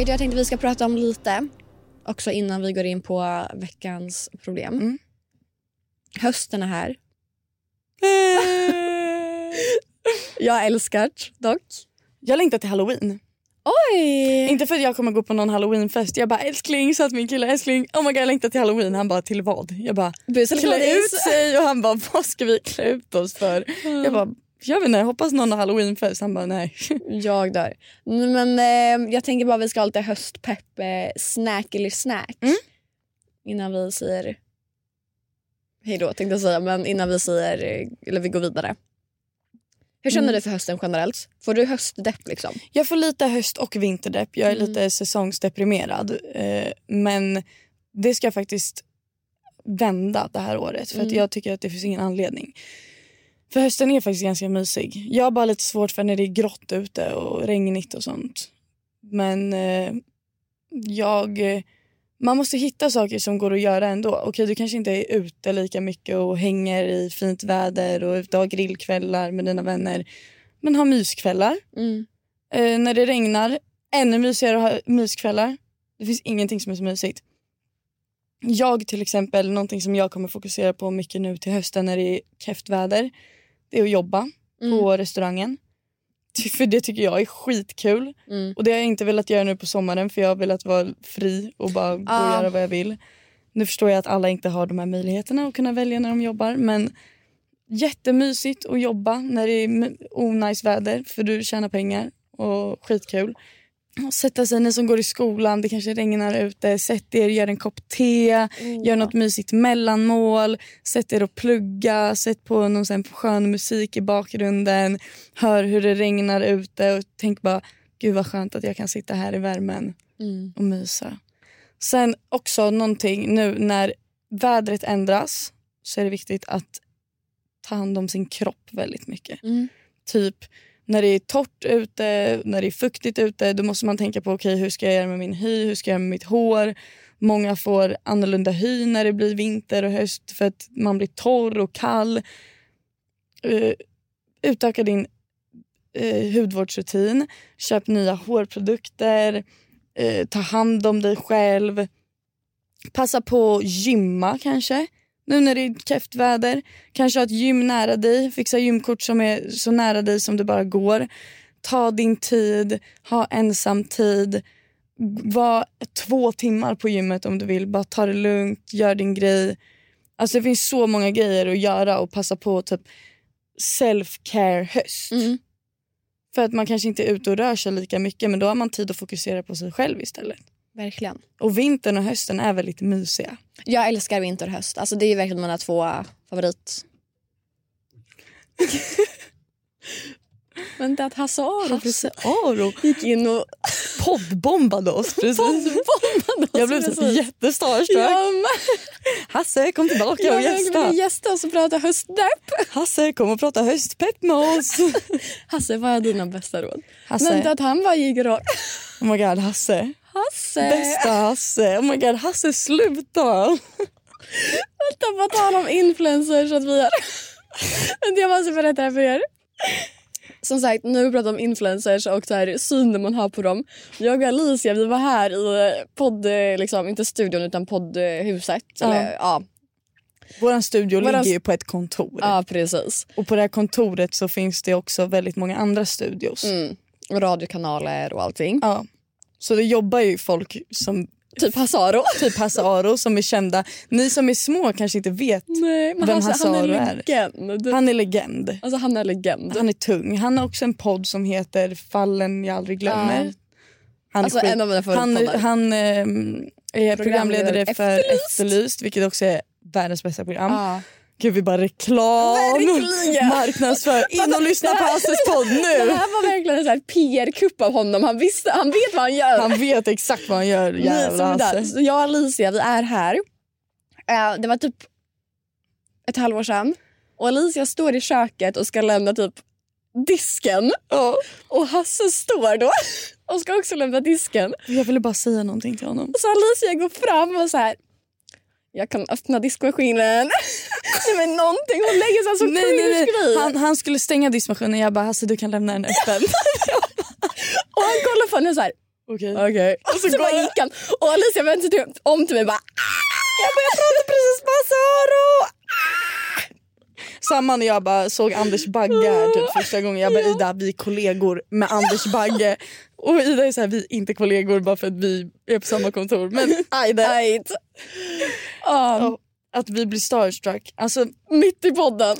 Vet du, jag tänkte vi ska prata om lite också innan vi går in på veckans problem. Mm. Hösten är här. jag älskar det dock. Jag längtar till halloween. Oj! Inte för att jag kommer gå på någon halloweenfest. Jag bara älskling, sa till min kille älskling. Oh my god jag längtar till halloween. Han bara till vad? Jag bara klä ut sig och han bara vad ska vi klä ut oss för? Jag bara jag vet inte, jag hoppas någon har halloweenfest. Han bara nej. Jag dör. Men eh, jag tänker bara vi ska ha lite höstpepp, eh, snack eller snack. Mm. Innan vi säger hej då tänkte jag säga, men innan vi säger, eh, eller vi går vidare. Hur känner Mm. du för hösten generellt? Får du höstdepp liksom? Jag får lite höst och vinterdepp. Jag är Mm. lite säsongsdeprimerad. Eh, men det ska faktiskt vända det här året. För att Mm. jag tycker att det finns ingen anledning. För hösten är faktiskt ganska mysig. Jag har bara lite svårt för när det är grått ute och regnigt och sånt. Men eh, jag... eh, Man måste hitta saker som går att göra ändå. Okej, du kanske inte är ute lika mycket och hänger i fint väder och ute har grillkvällar med dina vänner. Men ha myskvällar. Mm. Eh, när det regnar, ännu mysigare att ha myskvällar. Det finns ingenting som är så mysigt. Jag till exempel, någonting som jag kommer fokusera på mycket nu till hösten när det är keft väder. Det är att jobba Mm. på restaurangen. För det tycker jag är skitkul. Mm. Och det har jag inte velat göra nu på sommaren för jag har velat vara fri och bara gå och Ah. göra vad jag vill. Nu förstår jag att alla inte har de här möjligheterna att kunna välja när de jobbar men jättemysigt att jobba när det är onajs väder för du tjänar pengar och skitkul. Sätta sig, ni som går i skolan, det kanske regnar ute, sätt er, gör en kopp te, gör något mysigt mellanmål, sätt er och plugga, sätt på någon sån skön musik i bakgrunden, hör hur det regnar ute och tänk bara gud vad skönt att jag kan sitta här i värmen Mm. och mysa. Sen också någonting nu när vädret ändras så är det viktigt att ta hand om sin kropp väldigt mycket. Mm. Typ när det är torrt ute, när det är fuktigt ute, då måste man tänka på okej hur ska jag göra med min hy, hur ska jag göra med mitt hår. Många får annorlunda hy när det blir vinter och höst för att man blir torr och kall. Uh, utöka din uh, hudvårdsrutin, köp nya hårprodukter, uh, ta hand om dig själv. Passa på att gymma kanske. Nu när det är keft väder. Kanske ha ett gym nära dig. Fixa gymkort som är så nära dig som det bara går. Ta din tid. Ha ensam tid. Var två timmar på gymmet om du vill. Bara ta det lugnt. Gör din grej. Alltså det finns så många grejer att göra och passa på typ self-care höst. Mm. För att man kanske inte är ute och rör sig lika mycket men då har man tid att fokusera på sig själv istället. Verkligen. Och vintern och hösten är väldigt mysiga. Jag älskar vinter och höst. Alltså, det är verkligen mina två favorit... Vänta, att Hasse Aro Hasse Aro gick in och poddbombade oss precis. bombade oss. Jag blev precis. jättestarstruck. Jag med. Hasse kom tillbaka Jag och gästa. vill gästa oss och prata höstdepp. Hasse kom och prata höstpepp med oss. Hasse, vad är dina bästa råd? Hasse, Vänta, att han bara gick rakt. oh my god Hasse. Hasse! Bästa Hasse. Oh my god, Hasse sluta. Vänta, på tal om influencers. Att vi har... Jag måste berätta det här för er. Som sagt, nu har vi om influencers och så här, synen man har på dem. Jag och Alicia vi var här i podd, liksom, inte studion utan poddhuset. Ja. Eller, ja. Vår studio Våran- ligger ju på ett kontor. ja, precis. Och på det här kontoret så finns det också väldigt många andra studios. Mm. Och radiokanaler och allting. Ja. Så det jobbar ju folk som Typ Hasaro. typ Hasse Aro som är kända. Ni som är små kanske inte vet. Nej, Vem Hasse, Hasse han är Aro är. legend. Han är legend. Alltså han är legend. Han är tung. Han har också en podd som heter Fallen jag aldrig glömmer. Ja. Han, Alltså, en av mina han, han ehm, är programledare för Efterlyst. Efterlyst vilket också är världens bästa program. Ja. Gud vi bara reklam, Verkligen. marknadsför. In och lyssna på Hasses podd Det nu. här var verkligen en PR-kupp av honom. Han, visste, han vet vad han gör. Han vet exakt vad han gör jävla. Hasse. Jag och Alicia vi är här. Eh, det var typ ett halvår sedan. Och Alicia står i köket och ska lämna typ disken. Och Hasse står då och ska också lämna disken. Jag ville bara säga någonting till honom. Så Alicia går fram och så här. Jag kan öppna diskmaskinen. nej men någonting. Hon lägger sig så nej, nej, nej. grej. Han, han skulle stänga diskmaskinen jag bara Hasse du kan lämna den öppen. Och han kollar på henne så här. Okej. Okej. Och så bara gick han. Och Alicia vände sig till- om till mig och bara. Jag bara jag pratade precis med Hasse. Samma när jag bara såg Anders Bagge här typ första gången. Jag bara Ida vi är kollegor med Anders Bagge. Och Ida är så här, vi är inte kollegor bara för att vi är på samma kontor. Men Aida, Ajt. Ja, att vi blir starstruck. Alltså, mitt i podden.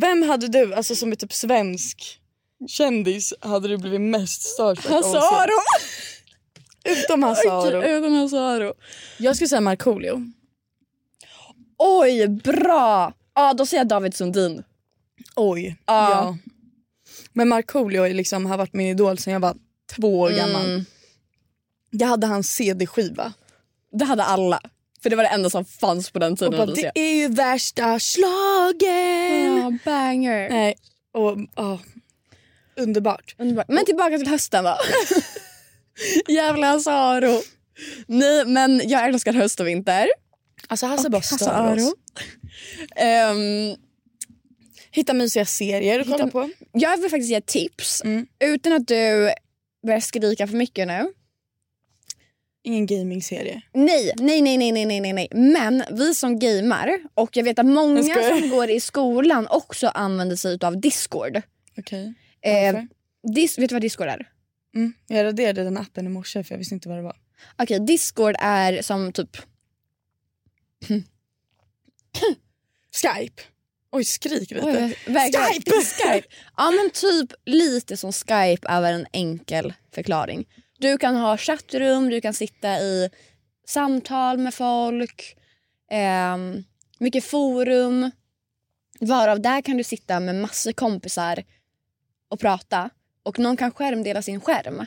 vem hade du, alltså som är typ svensk kändis, hade du blivit mest starstruck Hasse någonsin? Aro. Utom Hasse Aro. Utan Hasse Aro. Jag skulle säga Markoolio. Oj, bra! Ja, då säger jag David Sundin. Oj. Ja. Ja. Men Markoolio liksom, har varit min idol sedan jag var två år gammal. Mm. Jag hade hans CD-skiva. Det hade alla. För det var det enda som fanns på den tiden. bara, det är ju värsta slagen. Ja, banger. Nej, och ja, underbart. Underbart. Men tillbaka till hösten då. Jävla Hasse Aro. Nej, men jag älskar höst och vinter. Alltså Hasse bara Ehm, Hitta mysiga serier att kolla på. jag vill faktiskt ge tips. Mm. Utan att du börjar skrika för mycket nu. Ingen gamingserie. Nej, nej, nej, nej, nej, nej, nej. Men vi som gamar och jag vet att många som går i skolan också använder sig av Discord. Okej. Eh, Varför? dis, vet du vad Discord är? Mm. Jag raderade den appen i morse för jag visste inte vad det var. Okej, Discord är som typ... Skype. Oj, skrik lite. Oj, Skype! Skype! Ja men typ lite som Skype över en enkel förklaring. Du kan ha chattrum, du kan sitta i samtal med folk, ehm, mycket forum. Varav där kan du sitta med massor kompisar och prata. Och någon kan skärmdela sin skärm.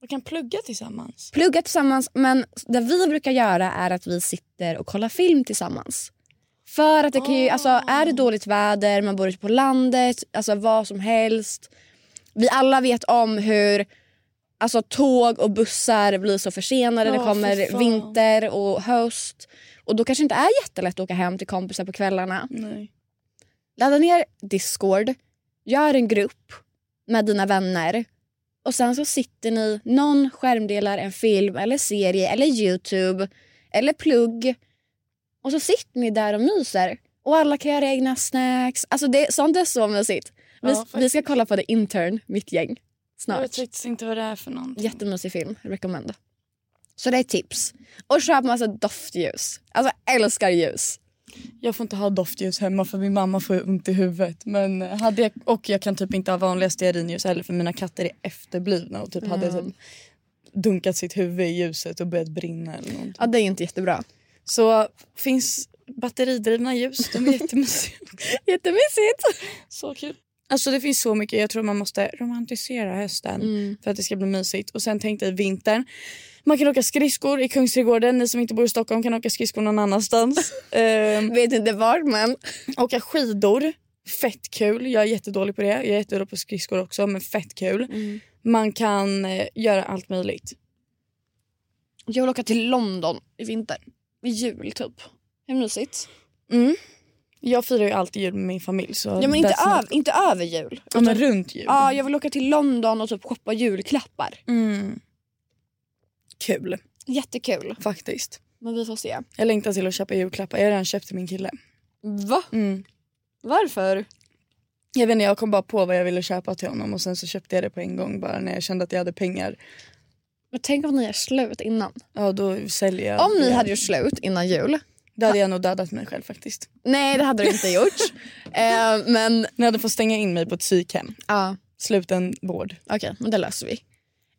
Vi kan plugga tillsammans. Plugga tillsammans men det vi brukar göra är att vi sitter och kollar film tillsammans. För att det kan ju, alltså, är det dåligt väder, man bor ute på landet, alltså vad som helst. Vi alla vet om hur alltså, tåg och bussar blir så försenade. det Ja, fy kommer vinter och höst. Och då kanske det inte är jättelätt att åka hem till kompisar på kvällarna. Nej. Ladda ner Discord, gör en grupp med dina vänner och sen så sitter ni, någon skärmdelar en film eller serie eller Youtube eller plugg och så sitter ni där och myser och alla kan göra egna snacks. Alltså det, sånt är så mysigt. Vi, Ja, vi ska kolla på The Intern, mitt gäng, Jag snart. vet faktiskt inte vad det är för någonting. Jättemysig film, rekommend. Så det är tips. Och köp massa doftljus. Alltså jag älskar ljus. Jag får inte ha doftljus hemma för min mamma får ont i huvudet. Men hade jag, och jag kan typ inte ha vanliga stearinljus heller för mina katter är efterblivna och typ hade typ dunkat sitt huvud i ljuset och börjat brinna eller någonting. Ja, det är inte jättebra. Så finns batteridrivna ljus, de är jättemysiga. Jättemysigt. så kul. Alltså det finns så mycket, jag tror man måste romantisera hösten Mm. för att det ska bli mysigt. Och sen tänkte jag vintern. Man kan åka skridskor i Kungsträdgården, ni som inte bor i Stockholm kan åka skridskor någon annanstans. Ehm, Vet inte var men. Åka skidor, fett kul. Jag är jättedålig på det. Jag är jättedålig på skridskor också men fett kul. Man kan eh, göra allt möjligt. Jag vill åka till London i vinter. Jul typ. Hur mysigt? Mm. Jag firar ju alltid jul med min familj. Så Ja, men inte, öv, inte över jul. Ja, men runt jul. Ja, jag vill åka till London och typ shoppa julklappar. Mm. Kul Jättekul. faktiskt. Men vi får se. Jag längtar till att köpa julklappar. Jag har redan köpt till min kille. Va? Mm. Varför? Jag vet inte, jag kom bara på vad jag ville köpa till honom och sen så köpte jag det på en gång bara när jag kände att jag hade pengar. Men tänk om ni är slut innan. Ja då säljer jag. Om ni hade gjort slut innan jul. Då hade jag nog dödat mig själv faktiskt. Nej det hade du inte gjort. eh, men Ni hade fått stänga in mig på ett psykhem. ja, Sluten vård. okej men det löser vi.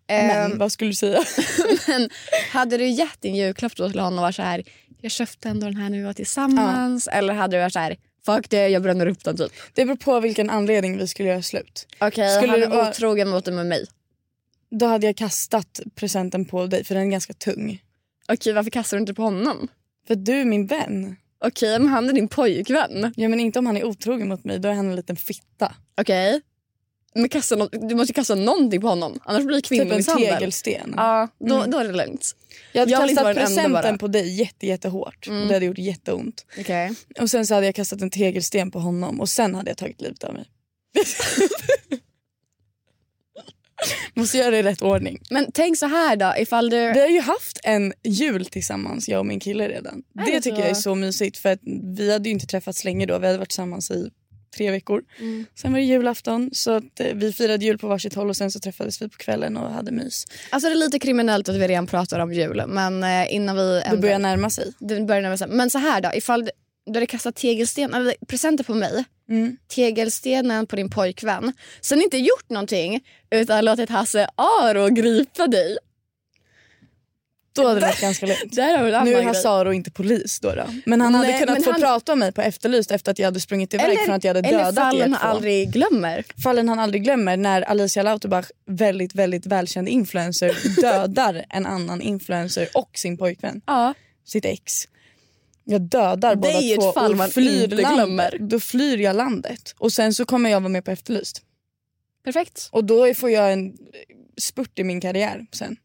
Eh, Men vad skulle du säga? men hade du gett din julklapp då till honom och varit så här jag köpte ändå den här när vi var tillsammans. Eller hade du varit så här fuck det jag bränner upp den typ. Det beror på vilken anledning vi skulle göra slut. Okej, Skulle han är vara- otrogen mot dig med mig. Då hade jag kastat presenten på dig för den är ganska tung. Okej varför kastar du inte på honom? För du är min vän. Okej men han är din pojkvän. Ja men inte om han är otrogen mot mig, då är han en liten fitta. Okej. Men kasta nå- du måste kasta någonting på honom annars blir det Typ en kvinnomisshandel. tegelsten. Ja, då, Mm. då är det lugnt. Jag hade Jag vill inte kastat den enda presenten på dig jätte, jättehårt. Mm. Och det hade gjort jätteont. Okej. Och sen så hade jag kastat en tegelsten på honom och sen hade jag tagit livet av mig. Måste göra det i rätt ordning. Men tänk så här då ifall du... Vi har ju haft en jul tillsammans, jag och min kille redan. Är Det det tycker så? jag är så mysigt för att vi hade ju inte träffats länge då. Vi hade varit tillsammans i tre veckor. Mm. Sen var det julafton så att eh, vi firade jul på varsitt håll och sen så träffades vi på kvällen och hade mys. Alltså det är lite kriminellt att vi redan pratar om jul men eh, innan vi... Det ändrar- börjar närma sig. det börjar närma sig. Men så här då ifall du, du hade kastat tegelsten, eller presenter på mig. Mm. Tegelstenen på din pojkvän. Sen inte gjort någonting utan låtit Hasse Aro gripa dig. Då hade det varit ganska lugnt. Där har Nu är. Hasse Aro inte polis då. då. Men han hade Nej, kunnat men få han- prata om mig på Efterlyst efter att jag hade sprungit iväg Eller, från att jag hade eller dödat er fallen två. han aldrig glömmer. Fallen han aldrig glömmer när Alicia Lauterbach, väldigt väldigt välkänd influencer, dödar en annan influencer och sin pojkvän, Ja. sitt ex. Jag dödar Det båda två fall och man flyr landet. glömmer. Då flyr jag landet och sen så kommer jag vara med på Efterlyst. Perfekt. Och då får jag en spurt i min karriär sen.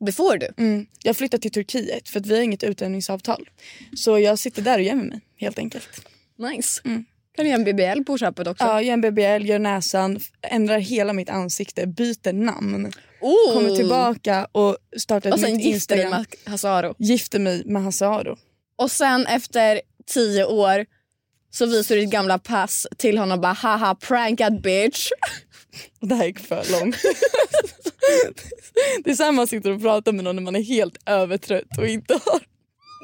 Det får du. Mm. Jag flyttar till Turkiet för att vi har inget utlämningsavtal. Så jag sitter där och gömmer mig helt enkelt. Nice. Mm. Kan du göra en BBL på köpet också? Ja, gör en BBL, gör näsan, ändrar hela mitt ansikte, byter namn. Oh. Kommer tillbaka och startar Och ett sen nytt gifter dig Instagram. med Hasse Aro. Gifter mig med Hasse Aro. Och sen efter tio år så visar du ditt gamla pass till honom och bara haha prankad bitch. Och det här gick för långt. det är så här man sitter och pratar med någon när man är helt övertrött och inte har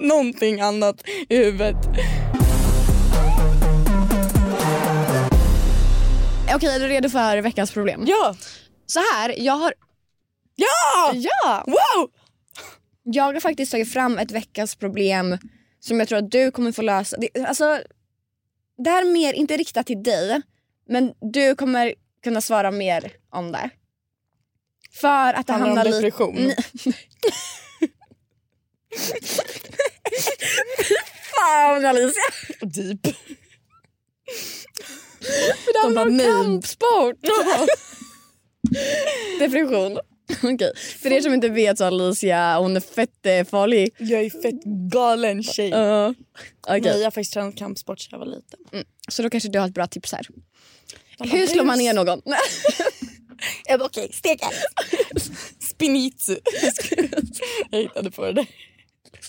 någonting annat i huvudet. Okej, är du redo för veckans problem? Ja! Så här, jag har... Ja! Ja! Wow! Jag har faktiskt tagit fram ett veckans problem som jag tror att du kommer få lösa. Det, alltså, det här är mer, inte riktat till dig, men du kommer kunna svara mer om det. För att det Handlar om handlar lite... depression? Nej. Fan Alicia! Deep. Det handlar bara, om kampsport. Depression. Okej. För er som inte vet så Alicia hon är fett eh, farlig. Jag är fett galen tjej. Uh, Nej, Okej, jag har faktiskt tränat kampsport sedan jag var liten. så då kanske du har ett bra tips här. De bara, Hur slår man ner någon? Jag bara okej, steka. Spinitzu. jag hittade på det där.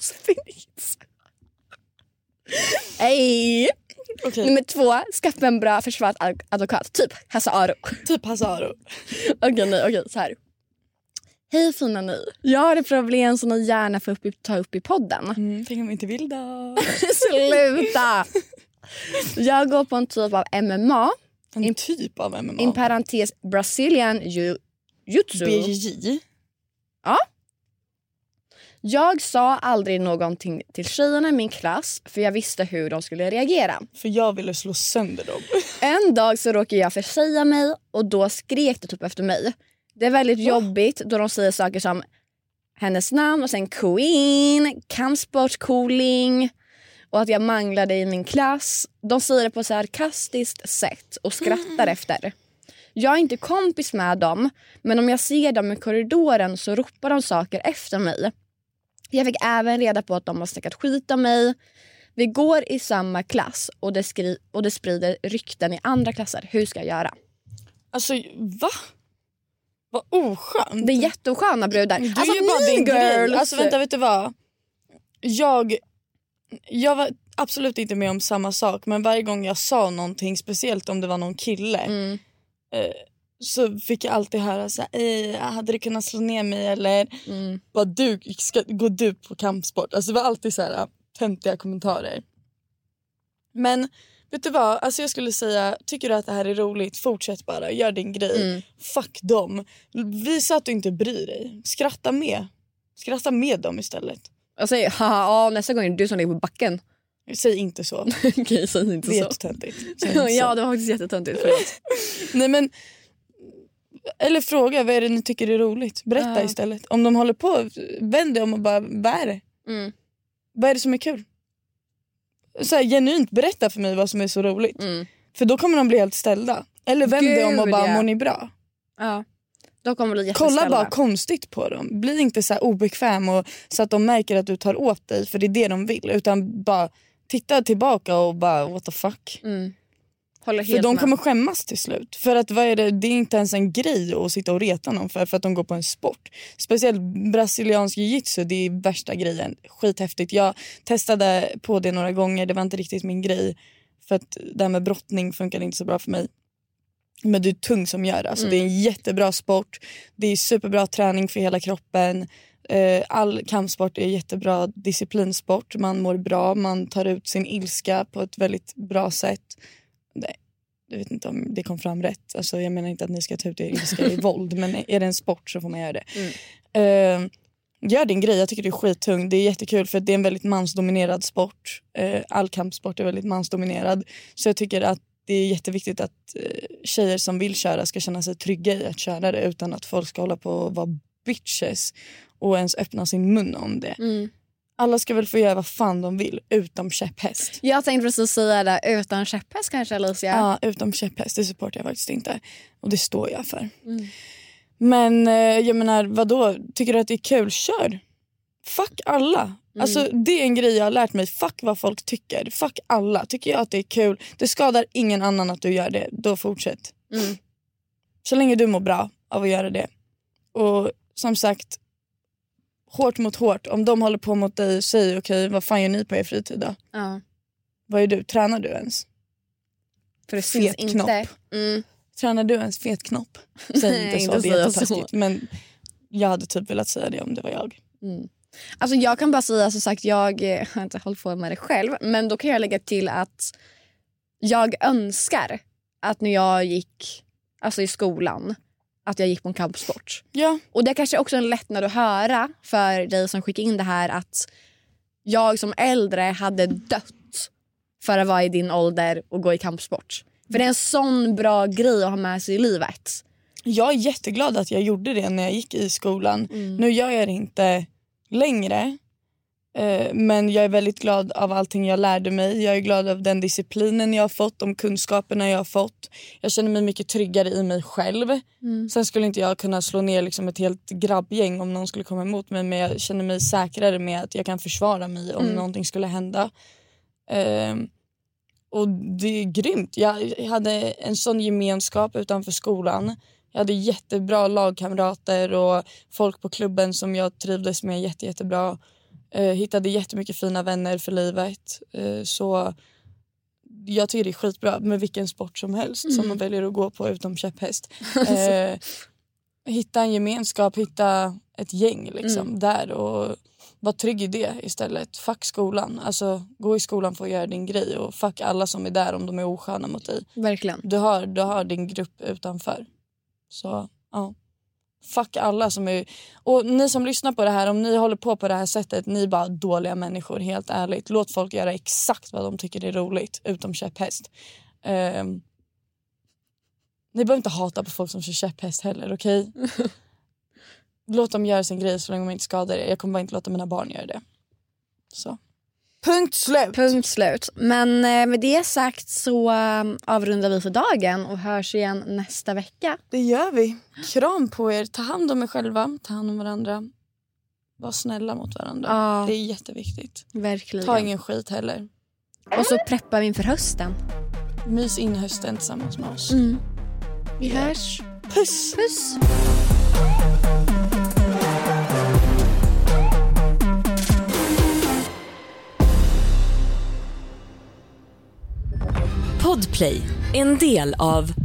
Spinits. Hej! Okej, Nummer två, skaffa en bra försvarsadvokat. Typ Hasse Aro. typ Hasse Aro. Okej, nej, okej, så här. Hej fina ni. Jag har ett problem som ni gärna får upp, ta upp i podden. Mm, tänk om vi inte vill då. Sluta! Jag går på en typ av MMA, En typ av MMA. in parentes Brazilian ju- Jiu-Jitsu. BJJ. Jag sa aldrig någonting till tjejerna i min klass för jag visste hur de skulle reagera. För jag ville slå sönder dem. En dag så råkade jag försäga mig och då skrek de typ efter mig. Det är väldigt jobbigt då de säger saker som hennes namn och sen queen, kampsport, cooling och att jag manglade i min klass. De säger det på ett sarkastiskt sätt och skrattar efter. Jag är inte kompis med dem men om jag ser dem i korridoren så ropar de saker efter mig. Jag fick även reda på att de har snackat skit om mig. Vi går i samma klass och det, skri- och det sprider rykten i andra klasser. Hur ska jag göra? Alltså va? Vad oskönt. Det är jätteosköna brudar. Du alltså, är ju bara din grej. girls. Alltså vänta, vet du vad? Jag, jag var absolut inte med om samma sak men varje gång jag sa någonting, speciellt om det var någon kille Mm. eh, så fick jag alltid höra så här, "Eh, hade du kunnat slå ner mig eller Mm. bara, du, ska, går du på kampsport? Alltså det var alltid så här töntiga kommentarer. Men vet du vad, alltså jag skulle säga, tycker du att det här är roligt, fortsätt bara, gör din grej. Mm. Fuck dem. Visa att du inte bryr dig. Skratta med. Skratta med dem istället. Jag säger haha, ja, nästa gång är det du som ligger på backen. Säg inte så. Okej, säg inte Det är så. jättetöntigt. Ja, det var faktiskt jättetöntigt. Förlåt. Nej men eller fråga vad är det ni tycker är roligt. Berätta Ja. istället. Om de håller på, vänd dig om och bara vad är det? Mm. Vad är det som är kul? Så här, genuint berätta för mig vad som är så roligt. Mm. För då kommer de bli helt ställda. Eller vänd dig om och bara ja. mår ni bra? Ja. De kommer bli Kolla bara konstigt på dem. Bli inte så obekväm och, så att de märker att du tar åt dig för det är det de vill. Utan bara titta tillbaka och bara what the fuck. Mm. För de med. kommer skämmas till slut. För att vad är det, det är inte ens en grej att sitta och reta någon för, för att de går på en sport. Speciellt brasiliansk jiu-jitsu, det är värsta grejen. Skithäftigt. Jag testade på det några gånger, det var inte riktigt min grej. För att det här med brottning funkar inte så bra för mig. Men du är tung som gör det. Alltså, Det är en jättebra sport. Det är superbra träning för hela kroppen. Eh, All kampsport är jättebra disciplinsport. Man mår bra, man tar ut sin ilska på ett väldigt bra sätt. Nej, jag vet inte om det kom fram rätt. Alltså, jag menar inte att ni ska ta ut er ilska i våld men är det en sport så får man göra det. Eh, gör din grej, jag tycker det är skittung. Det är jättekul för det är en väldigt mansdominerad sport. Eh, all kampsport är väldigt mansdominerad. Så jag tycker att det är jätteviktigt att eh, tjejer som vill köra ska känna sig trygga i att köra det utan att folk ska hålla på och vara bitches och ens öppna sin mun om det. Mm. Alla ska väl få göra vad fan de vill utom käpphäst. Jag tänkte precis säga det, utan käpphäst kanske Alicia? Ja, utom käpphäst. Det supportar jag faktiskt inte. Och det står jag för. Mm. Men eh, jag menar, vad då? Tycker du att det är kul? Kör! Fuck alla. Alltså, det är en grej jag har lärt mig. Fuck vad folk tycker. Fuck alla. Tycker jag att det är kul, det skadar ingen annan att du gör det. Då fortsätt. Mm. Så länge du mår bra av att göra det. Och som sagt, hårt mot hårt. Om de håller på mot dig, säg okej, vad fan gör ni på er fritid då? Ja. Vad är du? Tränar du ens? För det Fet finns inte. knopp. Mm. Tränar du ens fet knopp? Säg inte så, inte det är jättetaskigt. Men jag hade typ velat säga det om det var jag. Mm. Alltså jag kan bara säga som sagt, jag eh, har inte hållit på med det själv. Men då kan jag lägga till att jag önskar att när jag gick alltså i skolan att jag gick på en kampsport. Ja. Och det är kanske också en lättnad att höra för dig som skickar in det här att jag som äldre hade dött för att vara i din ålder och gå i kampsport. För det är en sån bra grej att ha med sig i livet. Jag är jätteglad att jag gjorde det när jag gick i skolan. Mm. Nu gör jag det inte längre. Eh, Men jag är väldigt glad av allting jag lärde mig. Jag är glad av den disciplinen jag har fått, de kunskaperna jag har fått. Jag känner mig mycket tryggare i mig själv. Mm. Sen skulle inte jag kunna slå ner liksom ett helt grabbgäng om någon skulle komma emot mig men jag känner mig säkrare med att jag kan försvara mig om Mm. någonting skulle hända. Ehm, och det är grymt. Jag hade en sån gemenskap utanför skolan. Jag hade jättebra lagkamrater och folk på klubben som jag trivdes med jätte, jättebra. Eh, hittade jättemycket fina vänner för livet. Eh, så jag tycker det är skitbra med vilken sport som helst som man väljer att gå på utom käpphäst. Eh, hitta en gemenskap, hitta ett gäng liksom, där och var trygg i det istället. Fuck skolan. Alltså, gå i skolan för att göra din grej och fuck alla som är där om de är osköna mot dig. Verkligen. Du har, du har din grupp utanför. Så ja. Fuck alla som är... Och ni som lyssnar på det här, om ni håller på på det här sättet, ni är bara dåliga människor helt ärligt. Låt folk göra exakt vad de tycker är roligt, utom käpphäst. Ehm, ni behöver inte hata på folk som kör käpphäst heller, okej? Låt dem göra sin grej så länge de inte skadar er. Jag kommer bara inte låta mina barn göra det. Så. Punkt slut! Punkt slut. Men eh, med det sagt så eh, avrundar vi för dagen och hörs igen nästa vecka. Det gör vi. Kram på er. Ta hand om er själva. Ta hand om varandra. Var snälla mot varandra. Ja. Det är jätteviktigt. Verkligen. Ta ingen skit heller. Och så preppar vi inför hösten. Mys in hösten tillsammans med oss. Mm. Vi hörs. Puss! Puss! Podplay, en del av